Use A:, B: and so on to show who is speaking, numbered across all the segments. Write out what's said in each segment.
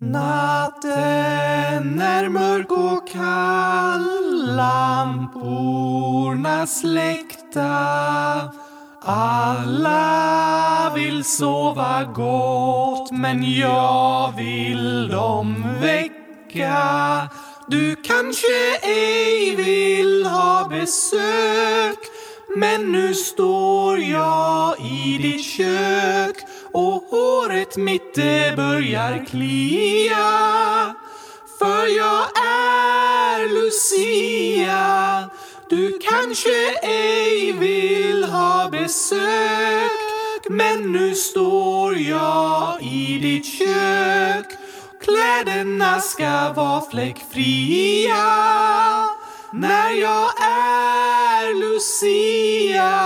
A: Natten är mörk och kall, lamporna släckta. Alla vill sova gott, men jag vill dem väcka. Du kanske ej vill ha besök, men nu står jag i ditt kök och håret mitt det börjar klia. För jag är Lucia. Du kanske ej vill ha besök. Men nu står jag i ditt kök. Kläderna ska vara fläckfria. När jag är Lucia.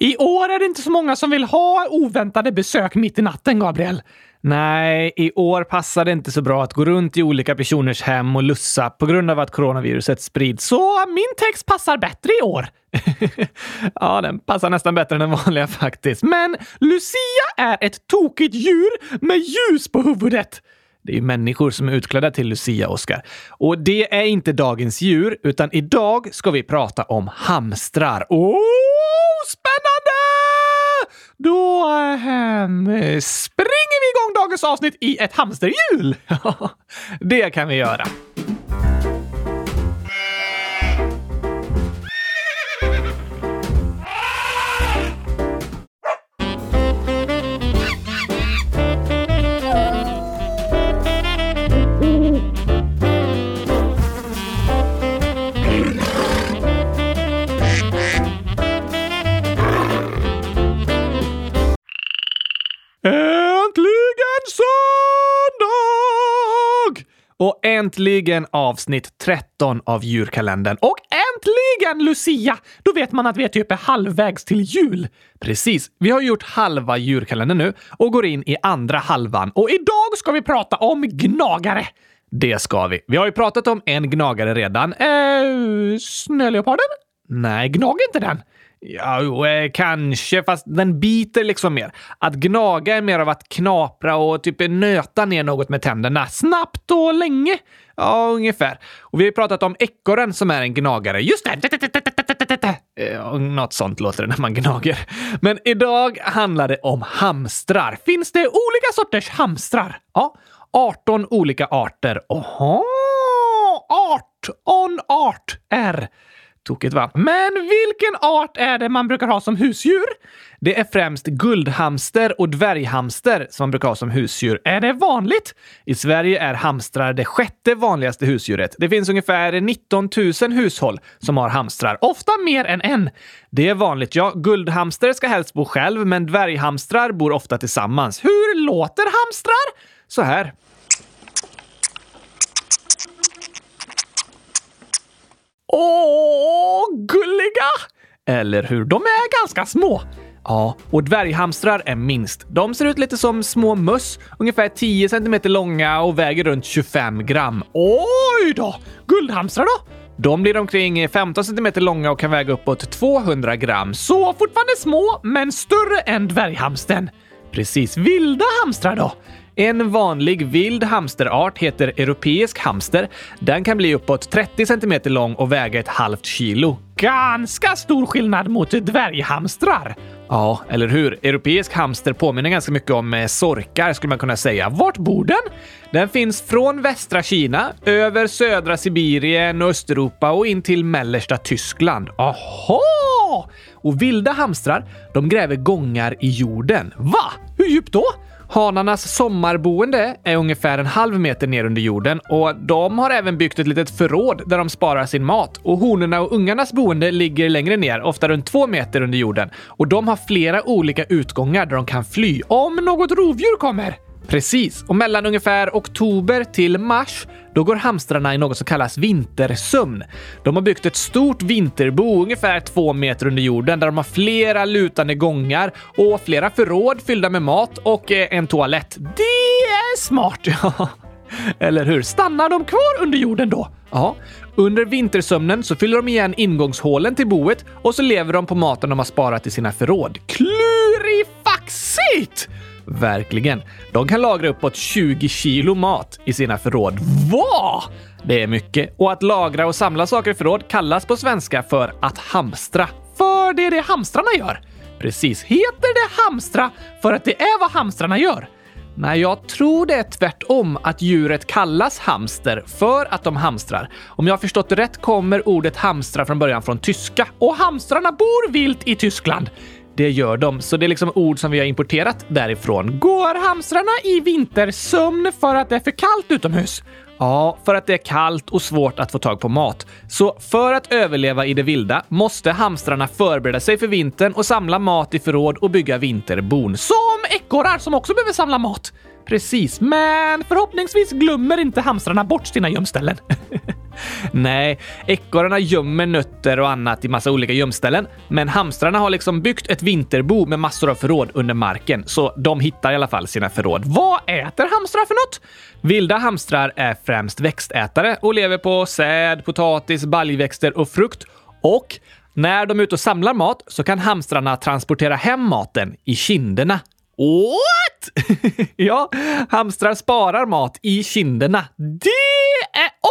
B: I år är det inte så många som vill ha oväntade besök mitt i natten, Gabriel.
C: Nej, i år passar det inte så bra att gå runt i olika personers hem och lussa på grund av att coronaviruset sprids.
B: Så min text passar bättre i år.
C: ja, den passar nästan bättre än den vanliga faktiskt.
B: Men Lucia är ett tokigt djur med ljus på huvudet.
C: Det är ju människor som är utklädda till Lucia, Oskar. Och det är inte dagens djur, utan idag ska vi prata om hamstrar.
B: Oh! Då springer vi igång dagens avsnitt i ett hamsterhjul!
C: det kan vi göra. Äntligen avsnitt 13 av djurkalendern.
B: Och äntligen Lucia! Då vet man att vi är typ halvvägs till jul.
C: Precis. Vi har gjort halva djurkalendern nu och går in i andra halvan.
B: Och idag ska vi prata om gnagare.
C: Det ska vi. Vi har ju pratat om en gnagare redan.
B: Eh, snöleoparden?
C: Nej, gnag inte den. Ja, jo, eh, kanske, fast den biter liksom mer. Att gnaga är mer av att knapra och typ nöta ner något med tänderna.
B: Snabbt och länge.
C: Ja, ungefär. Och vi har pratat om ekorren som är en gnagare. Just det! Eh, något sånt låter det när man gnager. Men idag handlar det om hamstrar.
B: Finns det olika sorters hamstrar?
C: Ja, 18 olika arter.
B: Oho! Art on art är Tokigt va? Men vilken art är det man brukar ha som husdjur?
C: Det är främst guldhamster och dvärghamster som man brukar ha som husdjur.
B: Är det vanligt?
C: I Sverige är hamstrar det sjätte vanligaste husdjuret. Det finns ungefär 19 000 hushåll som har hamstrar, ofta mer än en. Det är vanligt, ja. Guldhamster ska helst bo själv, men dvärghamstrar bor ofta tillsammans.
B: Hur låter hamstrar?
C: Så här.
B: Åh, gulliga!
C: Eller hur? De är ganska små. Ja, och dvärghamstrar är minst. De ser ut lite som små möss, ungefär 10 cm långa och väger runt 25 gram.
B: Oj då! Guldhamstrar då?
C: De blir omkring 15 cm långa och kan väga uppåt 200 gram.
B: Så fortfarande små, men större än dvärghamsten.
C: Precis. Vilda hamstrar då? En vanlig vild hamsterart heter europeisk hamster. Den kan bli uppåt 30 cm lång och väga ett halvt kilo.
B: Ganska stor skillnad mot dvärghamstrar.
C: Ja, eller hur? Europeisk hamster påminner ganska mycket om eh, sorkar skulle man kunna säga.
B: Vart bor den?
C: Den finns från västra Kina, över södra Sibirien och Östeuropa och in till mellersta Tyskland.
B: Aha!
C: Och vilda hamstrar, de gräver gångar i jorden.
B: Va? Hur djupt då?
C: Hanarnas sommarboende är ungefär en halv meter ner under jorden och de har även byggt ett litet förråd där de sparar sin mat. Och honorna och ungarnas boende ligger längre ner, ofta runt två meter under jorden. Och de har flera olika utgångar där de kan fly om något rovdjur kommer. Precis, och mellan ungefär oktober till mars då går hamstrarna i något som kallas vintersömn. De har byggt ett stort vinterbo ungefär två meter under jorden där de har flera lutande gångar och flera förråd fyllda med mat och eh, en toalett.
B: Det är smart! Ja.
C: Eller hur?
B: Stannar de kvar under jorden då?
C: Ja. Under vintersömnen så fyller de igen ingångshålen till boet och så lever de på maten de har sparat i sina förråd.
B: Klurifaxigt!
C: Verkligen. De kan lagra uppåt 20 kilo mat i sina förråd. Vad? Det är mycket. Och att lagra och samla saker i förråd kallas på svenska för att hamstra.
B: För det är det hamstrarna gör.
C: Precis.
B: Heter det hamstra för att det är vad hamstrarna gör?
C: Nej, jag tror det är tvärtom att djuret kallas hamster för att de hamstrar. Om jag har förstått det rätt kommer ordet hamstra från början från tyska.
B: Och hamstrarna bor vilt i Tyskland.
C: Det gör de, så det är liksom ord som vi har importerat därifrån.
B: Går hamstrarna i vintersömn för att det är för kallt utomhus?
C: Ja, för att det är kallt och svårt att få tag på mat. Så för att överleva i det vilda måste hamstrarna förbereda sig för vintern och samla mat i förråd och bygga vinterbon.
B: Som ekorrar som också behöver samla mat.
C: Precis,
B: men förhoppningsvis glömmer inte hamstrarna bort sina gömställen.
C: Nej, ekorrarna gömmer nötter och annat i massa olika gömställen, men hamstrarna har liksom byggt ett vinterbo med massor av förråd under marken, så de hittar i alla fall sina förråd.
B: Vad äter hamstrar för något?
C: Vilda hamstrar är främst växtätare och lever på säd, potatis, baljväxter och frukt. Och när de är ute och samlar mat så kan hamstrarna transportera hem maten i kinderna.
B: What?
C: ja, hamstrar sparar mat i kinderna.
B: Det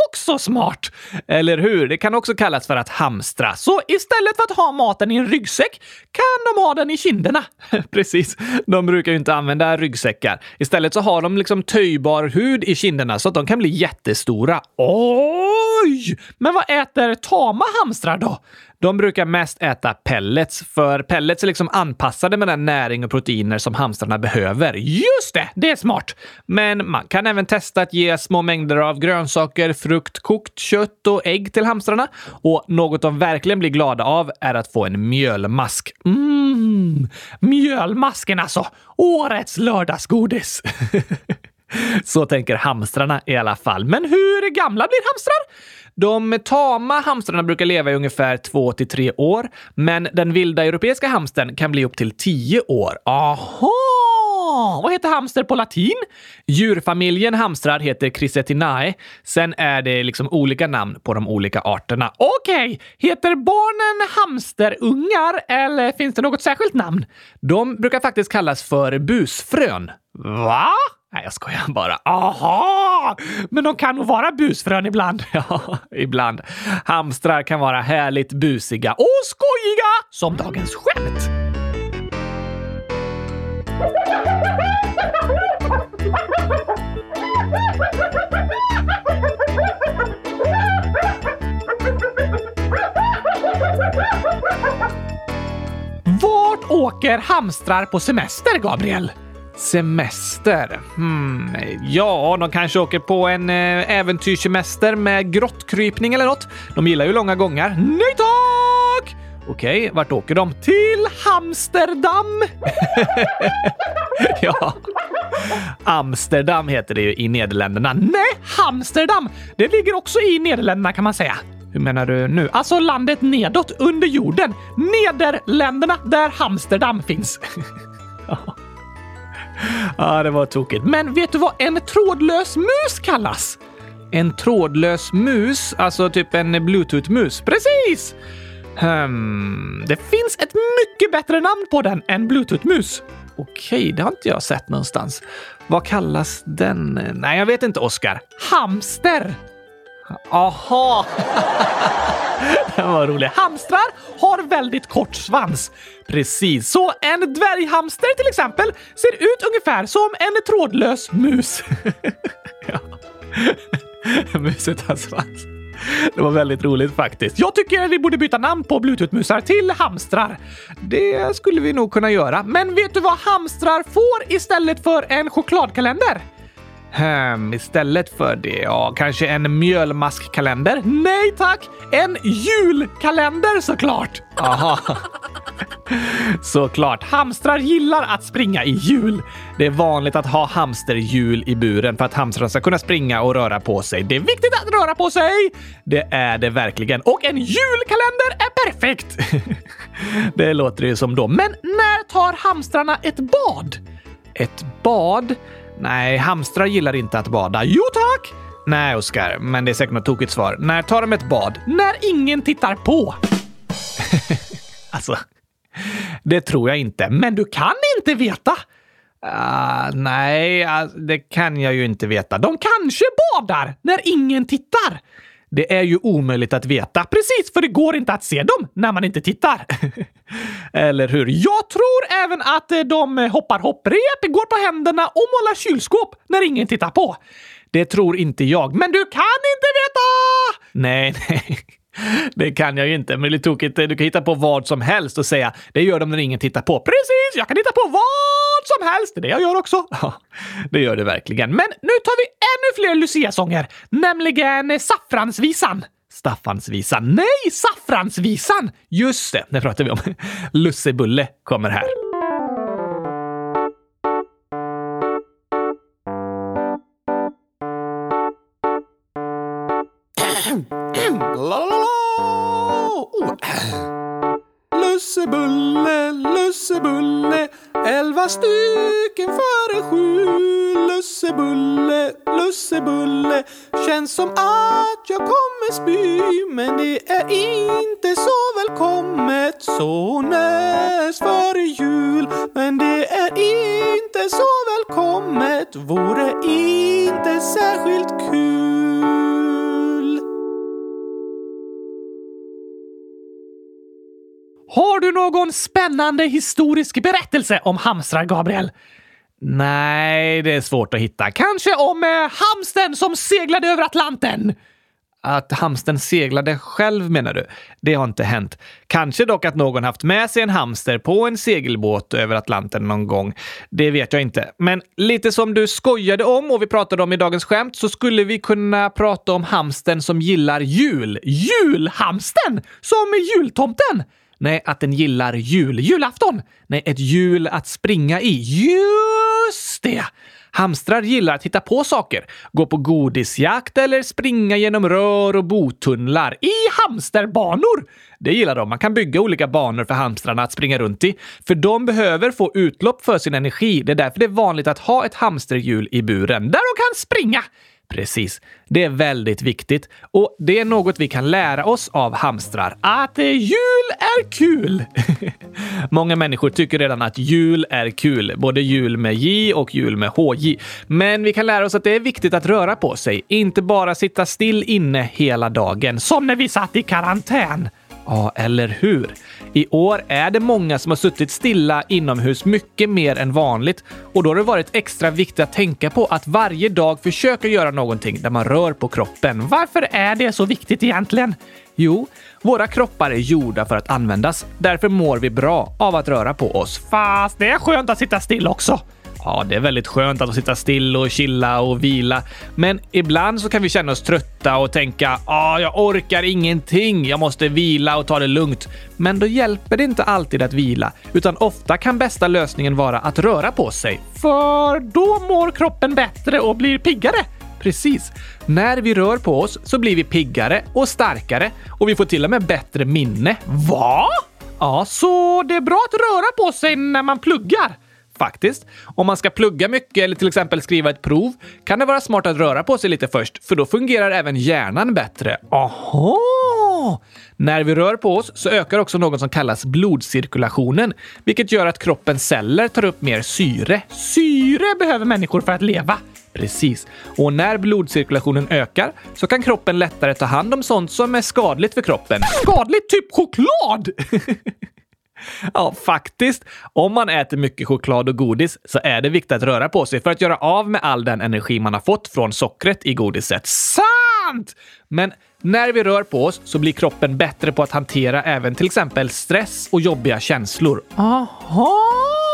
B: också smart!
C: Eller hur? Det kan också kallas för att hamstra.
B: Så istället för att ha maten i en ryggsäck kan de ha den i kinderna.
C: Precis. De brukar ju inte använda ryggsäckar. Istället så har de liksom töjbar hud i kinderna så att de kan bli jättestora.
B: Oj! Men vad äter tama hamstrar då?
C: De brukar mest äta pellets, för pellets är liksom anpassade med den näring och proteiner som hamstrarna behöver.
B: Just det! Det är smart.
C: Men man kan även testa att ge små mängder av grönsaker, frukt, kokt kött och ägg till hamstrarna. Och något de verkligen blir glada av är att få en mjölmask.
B: Mm, mjölmasken alltså! Årets lördagsgodis!
C: Så tänker hamstrarna i alla fall. Men hur gamla blir hamstrar? De tama hamstrarna brukar leva i ungefär 2 till 3 år, men den vilda europeiska hamstern kan bli upp till 10 år.
B: Aha! Vad heter hamster på latin?
C: Djurfamiljen hamstrar heter Chrysatinae. Sen är det liksom olika namn på de olika arterna.
B: Okej, okay. heter barnen hamsterungar eller finns det något särskilt namn?
C: De brukar faktiskt kallas för busfrön.
B: Va?
C: Nej, jag skojar bara.
B: Aha! Men de kan nog vara busfrön ibland.
C: Ja, ibland. Hamstrar kan vara härligt busiga och skojiga som dagens skämt.
B: Vart åker hamstrar på semester, Gabriel?
C: Semester? Hmm, ja, de kanske åker på en eh, äventyrssemester med grottkrypning eller något. De gillar ju långa gångar.
B: Nej tack!
C: Okej, okay, vart åker de?
B: Till Amsterdam!
C: ja. Amsterdam heter det ju i Nederländerna.
B: Nej, Amsterdam! Det ligger också i Nederländerna kan man säga.
C: Hur menar du nu?
B: Alltså landet nedåt under jorden. Nederländerna där Amsterdam finns.
C: ja. Ja, det var tokigt.
B: Men vet du vad en trådlös mus kallas?
C: En trådlös mus? Alltså typ en bluetooth-mus?
B: Precis!
C: Hmm,
B: det finns ett mycket bättre namn på den än bluetooth-mus.
C: Okej, det har inte jag sett någonstans. Vad kallas den? Nej, jag vet inte, Oskar.
B: Hamster!
C: Aha!
B: Den var rolig. Hamstrar har väldigt kort svans.
C: Precis.
B: Så en dvärghamster till exempel ser ut ungefär som en trådlös mus.
C: ja. mus utan svans. Det var väldigt roligt faktiskt.
B: Jag tycker vi borde byta namn på bluetoothmusar till hamstrar.
C: Det skulle vi nog kunna göra.
B: Men vet du vad hamstrar får istället för en chokladkalender?
C: Hmm, istället för det, ja, kanske en mjölmaskkalender?
B: Nej tack! En julkalender såklart!
C: Aha. Såklart.
B: Hamstrar gillar att springa i hjul.
C: Det är vanligt att ha hamsterhjul i buren för att hamstrarna ska kunna springa och röra på sig.
B: Det är viktigt att röra på sig!
C: Det är det verkligen.
B: Och en julkalender är perfekt!
C: det låter ju som då.
B: Men när tar hamstrarna ett bad?
C: Ett bad? Nej, hamstrar gillar inte att bada.
B: Jo tack!
C: Nej, Oskar, men det är säkert något tokigt svar. När tar de ett bad?
B: När ingen tittar på.
C: alltså, det tror jag inte.
B: Men du kan inte veta.
C: Uh, nej, uh, det kan jag ju inte veta.
B: De kanske badar när ingen tittar.
C: Det är ju omöjligt att veta.
B: Precis, för det går inte att se dem när man inte tittar.
C: Eller hur?
B: Jag tror även att eh, de eh, hoppar hopprep, går på händerna och målar kylskåp när ingen tittar på.
C: Det tror inte jag.
B: Men du kan inte veta!
C: Nej, nej. Det kan jag ju inte, men det är tokigt. Du kan hitta på vad som helst och säga det gör de när ingen tittar på.
B: Precis! Jag kan hitta på vad som helst. Det är det jag gör också.
C: Ja, det gör du verkligen.
B: Men nu tar vi ännu fler Lucia-sånger, nämligen eh, Saffransvisan.
C: Staffansvisan.
B: Nej, Saffransvisan!
C: Just det, det pratar vi om. Lussebulle kommer här.
A: Lussebulle, lussebulle, elva stycken före sju. Lussebulle, lussebulle, känns som att jag kommer spy. Men det är inte så välkommet så näst före jul. Men det är inte så välkommet, vore inte särskilt kul.
B: Någon spännande historisk berättelse om hamstrar, Gabriel?
C: Nej, det är svårt att hitta.
B: Kanske om eh, hamsten som seglade över Atlanten?
C: Att hamsten seglade själv menar du? Det har inte hänt. Kanske dock att någon haft med sig en hamster på en segelbåt över Atlanten någon gång. Det vet jag inte. Men lite som du skojade om och vi pratade om i dagens skämt så skulle vi kunna prata om hamsten som gillar jul.
B: Julhamsten? Som jultomten?
C: Nej, att den gillar jul.
B: Julafton?
C: Nej, ett hjul att springa i.
B: Just det!
C: Hamstrar gillar att hitta på saker. Gå på godisjakt eller springa genom rör och botunnlar.
B: I hamsterbanor!
C: Det gillar de. Man kan bygga olika banor för hamstrarna att springa runt i. För de behöver få utlopp för sin energi. Det är därför det är vanligt att ha ett hamsterhjul i buren.
B: Där de kan springa!
C: Precis. Det är väldigt viktigt och det är något vi kan lära oss av hamstrar.
B: Att eh, jul är kul!
C: Många människor tycker redan att jul är kul, både jul med J och jul med HJ. Men vi kan lära oss att det är viktigt att röra på sig, inte bara sitta still inne hela dagen.
B: Som när vi satt i karantän.
C: Ja, eller hur? I år är det många som har suttit stilla inomhus mycket mer än vanligt och då har det varit extra viktigt att tänka på att varje dag försöka göra någonting där man rör på kroppen.
B: Varför är det så viktigt egentligen?
C: Jo, våra kroppar är gjorda för att användas. Därför mår vi bra av att röra på oss.
B: Fast det är skönt att sitta still också.
C: Ja, det är väldigt skönt att sitta still och chilla och vila. Men ibland så kan vi känna oss trötta och tänka ah, jag orkar ingenting. Jag måste vila och ta det lugnt. Men då hjälper det inte alltid att vila, utan ofta kan bästa lösningen vara att röra på sig.
B: För då mår kroppen bättre och blir piggare.
C: Precis. När vi rör på oss så blir vi piggare och starkare och vi får till och med bättre minne.
B: Va? Ja, så det är bra att röra på sig när man pluggar?
C: Faktiskt. Om man ska plugga mycket eller till exempel skriva ett prov kan det vara smart att röra på sig lite först, för då fungerar även hjärnan bättre.
B: Aha!
C: När vi rör på oss så ökar också något som kallas blodcirkulationen, vilket gör att kroppens celler tar upp mer syre.
B: Syre behöver människor för att leva.
C: Precis. Och när blodcirkulationen ökar så kan kroppen lättare ta hand om sånt som är skadligt för kroppen.
B: Skadligt? Typ choklad?
C: Ja, faktiskt. Om man äter mycket choklad och godis så är det viktigt att röra på sig för att göra av med all den energi man har fått från sockret i godiset.
B: Sant!
C: Men när vi rör på oss så blir kroppen bättre på att hantera även till exempel stress och jobbiga känslor.
B: Aha!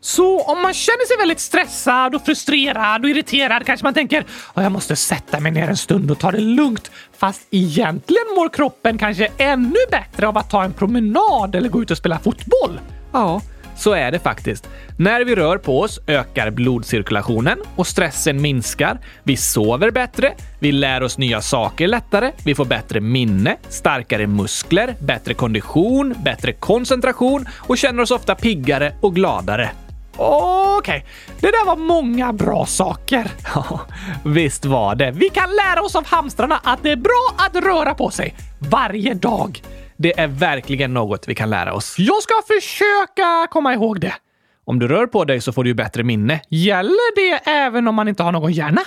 B: Så om man känner sig väldigt stressad och frustrerad och irriterad kanske man tänker att jag måste sätta mig ner en stund och ta det lugnt. Fast egentligen mår kroppen kanske ännu bättre av att ta en promenad eller gå ut och spela fotboll.
C: Ja, så är det faktiskt. När vi rör på oss ökar blodcirkulationen och stressen minskar. Vi sover bättre, vi lär oss nya saker lättare, vi får bättre minne, starkare muskler, bättre kondition, bättre koncentration och känner oss ofta piggare och gladare.
B: Okej, okay. det där var många bra saker.
C: Ja, visst var det.
B: Vi kan lära oss av hamstrarna att det är bra att röra på sig varje dag.
C: Det är verkligen något vi kan lära oss.
B: Jag ska försöka komma ihåg det.
C: Om du rör på dig så får du ju bättre minne.
B: Gäller det även om man inte har någon hjärna?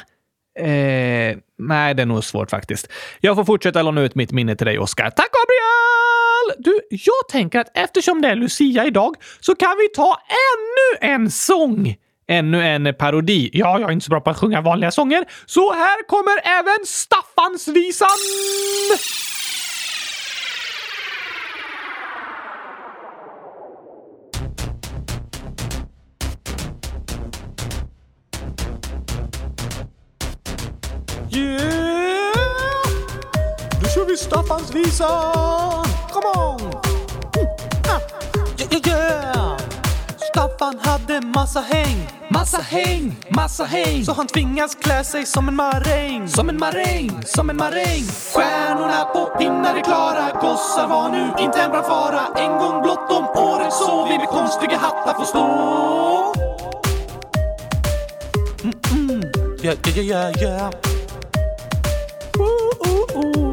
C: Eh, nej, det är nog svårt faktiskt. Jag får fortsätta låna ut mitt minne till dig, Oskar. Tack, Gabriel!
B: Du, jag tänker att eftersom det är Lucia idag så kan vi ta ännu en sång.
C: Ännu en parodi.
B: Ja, jag är inte så bra på att sjunga vanliga sånger, så här kommer även Staffansvisan!
A: Nu kör vi Staffansvisan! Come on! Mm, ah. Yeah, yeah! Staffan hade massa häng
B: Massa häng, massa häng,
A: Så han tvingas klä sig som en maräng
B: som en maräng, som en maräng.
A: Stjärnorna på pinnar är klara Gossar var nu inte en brand fara En gång blott om året så vi med konstiga hattar får stå mm, mm. Yeah, yeah, yeah, yeah. Ooh, ooh, ooh.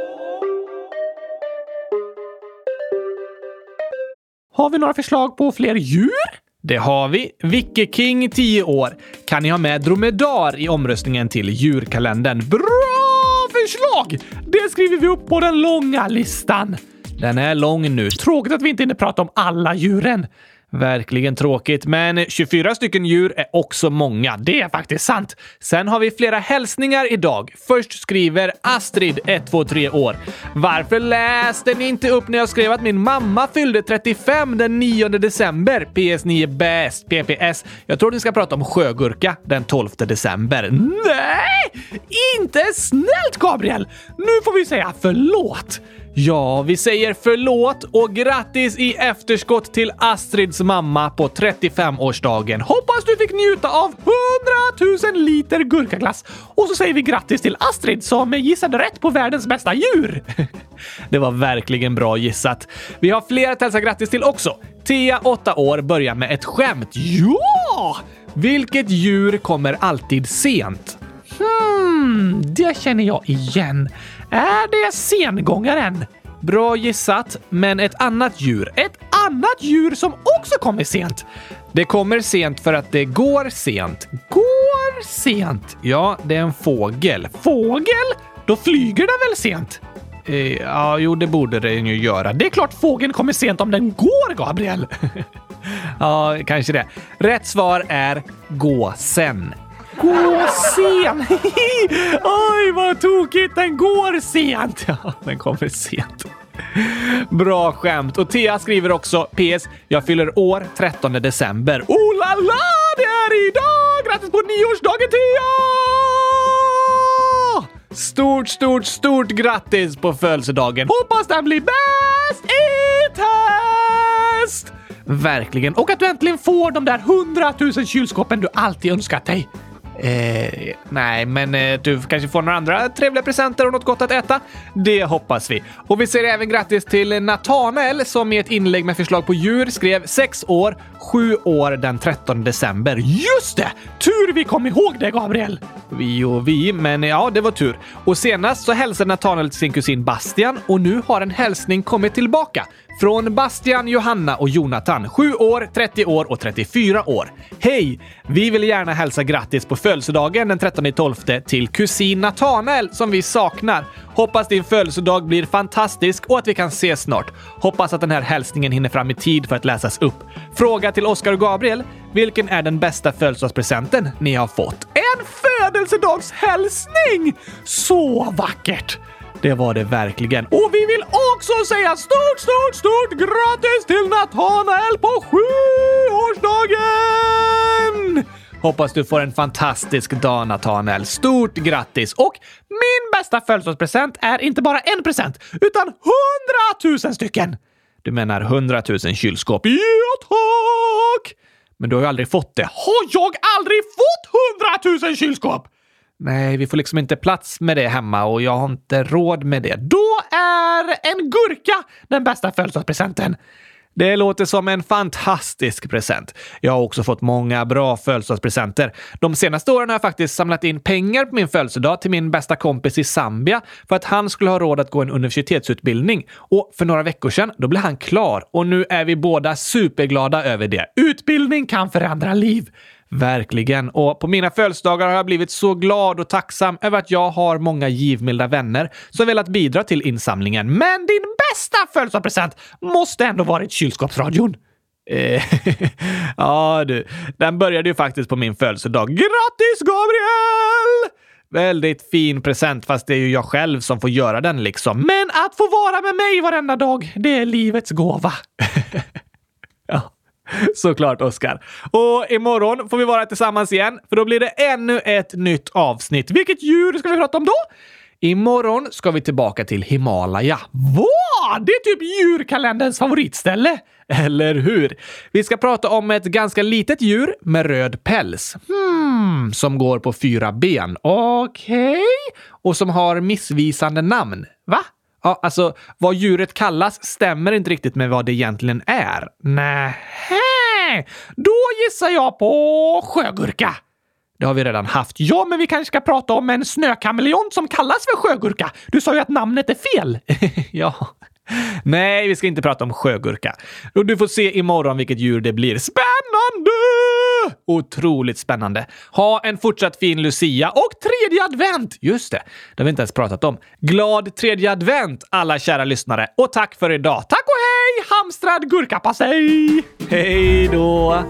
B: Har vi några förslag på fler djur?
C: Det har vi. Vicky King, 10 år. Kan ni ha med dromedar i omröstningen till djurkalendern?
B: Bra förslag! Det skriver vi upp på den långa listan.
C: Den är lång nu.
B: Tråkigt att vi inte hinner prata om alla djuren.
C: Verkligen tråkigt, men 24 stycken djur är också många.
B: Det är faktiskt sant.
C: Sen har vi flera hälsningar idag. Först skriver Astrid, 123 år. Varför läste ni inte upp när jag skrev att min mamma fyllde 35 den 9 december? PS9 bäst. PPS. Jag tror ni ska prata om sjögurka den 12 december.
B: Nej! Inte snällt, Gabriel! Nu får vi säga förlåt.
C: Ja, vi säger förlåt och grattis i efterskott till Astrids mamma på 35-årsdagen.
B: Hoppas du fick njuta av 100 000 liter gurkaglass. Och så säger vi grattis till Astrid som gissade rätt på världens bästa djur.
C: Det var verkligen bra gissat. Vi har fler att hälsa grattis till också. Tia, 8 år, börjar med ett skämt.
B: Ja!
C: Vilket djur kommer alltid sent?
B: Hmm, det känner jag igen. Är det sengångaren?
C: Bra gissat, men ett annat djur.
B: Ett annat djur som också kommer sent.
C: Det kommer sent för att det går sent.
B: Går sent.
C: Ja, det är en fågel.
B: Fågel? Då flyger den väl sent?
C: Eh, ja, jo, det borde den ju göra.
B: Det är klart fågeln kommer sent om den går, Gabriel.
C: ja, kanske det. Rätt svar är gå sen.
B: Gå sen! Oj, vad tokigt! Den går sent!
C: Ja, den kommer sent. Bra skämt! Och Thea skriver också PS. Jag fyller år 13 december.
B: Oh la la! Det är idag! Grattis på nioårsdagen Thea!
C: Stort, stort, stort grattis på födelsedagen!
B: Hoppas den blir bäst i test!
C: Verkligen.
B: Och att du äntligen får de där hundratusen kylskåpen du alltid önskat dig.
C: Eh, nej, men eh, du kanske får några andra trevliga presenter och något gott att äta. Det hoppas vi. Och vi säger även grattis till Natanael som i ett inlägg med förslag på djur skrev 6 år, 7 år den 13 december.
B: Just det! Tur vi kom ihåg det, Gabriel!
C: Vi och vi, men ja, det var tur. Och senast så hälsade Natanael till sin kusin Bastian och nu har en hälsning kommit tillbaka. Från Bastian, Johanna och Jonathan, 7 år, 30 år och 34 år. Hej! Vi vill gärna hälsa grattis på födelsedagen den 13 12 till kusin Natanael som vi saknar. Hoppas din födelsedag blir fantastisk och att vi kan ses snart. Hoppas att den här hälsningen hinner fram i tid för att läsas upp. Fråga till Oskar och Gabriel. Vilken är den bästa födelsedagspresenten ni har fått?
B: En födelsedagshälsning! Så vackert!
C: Det var det verkligen.
B: Och vi vill också säga stort, stort, stort grattis till Natanael på sjuårsdagen!
C: Hoppas du får en fantastisk dag Natanael. Stort grattis!
B: Och min bästa födelsedagspresent är inte bara en present, utan hundratusen stycken!
C: Du menar hundratusen kylskåp?
B: Ja, tack!
C: Men du har ju aldrig fått det.
B: Har jag aldrig fått hundratusen kylskåp?
C: Nej, vi får liksom inte plats med det hemma och jag har inte råd med det.
B: Då är en gurka den bästa födelsedagspresenten.
C: Det låter som en fantastisk present. Jag har också fått många bra födelsedagspresenter. De senaste åren har jag faktiskt samlat in pengar på min födelsedag till min bästa kompis i Zambia för att han skulle ha råd att gå en universitetsutbildning. Och för några veckor sedan, då blev han klar och nu är vi båda superglada över det.
B: Utbildning kan förändra liv.
C: Verkligen. Och på mina födelsedagar har jag blivit så glad och tacksam över att jag har många givmilda vänner som velat bidra till insamlingen.
B: Men din bästa födelsedagspresent måste ändå varit kylskåpsradion.
C: Eh, ja du, den började ju faktiskt på min födelsedag. Grattis Gabriel! Väldigt fin present, fast det är ju jag själv som får göra den liksom.
B: Men att få vara med mig varenda dag, det är livets gåva.
C: Såklart, Oskar. Och imorgon får vi vara tillsammans igen, för då blir det ännu ett nytt avsnitt. Vilket djur ska vi prata om då? Imorgon ska vi tillbaka till Himalaya.
B: Vad? Det är typ djurkalenderns favoritställe!
C: Eller hur? Vi ska prata om ett ganska litet djur med röd päls. Hmm, som går på fyra ben.
B: Okej. Okay.
C: Och som har missvisande namn.
B: Va?
C: Ja, alltså vad djuret kallas stämmer inte riktigt med vad det egentligen är.
B: Nähä! Då gissar jag på sjögurka.
C: Det har vi redan haft.
B: Ja, men vi kanske ska prata om en snökameleont som kallas för sjögurka. Du sa ju att namnet är fel.
C: ja. Nej, vi ska inte prata om sjögurka. Du får se imorgon vilket djur det blir. Spä Otroligt spännande. Ha en fortsatt fin Lucia och tredje advent! Just det, det har vi inte ens pratat om. Glad tredje advent alla kära lyssnare och tack för idag.
B: Tack och hej! Hamstrad gurkapastej!
C: Hej då!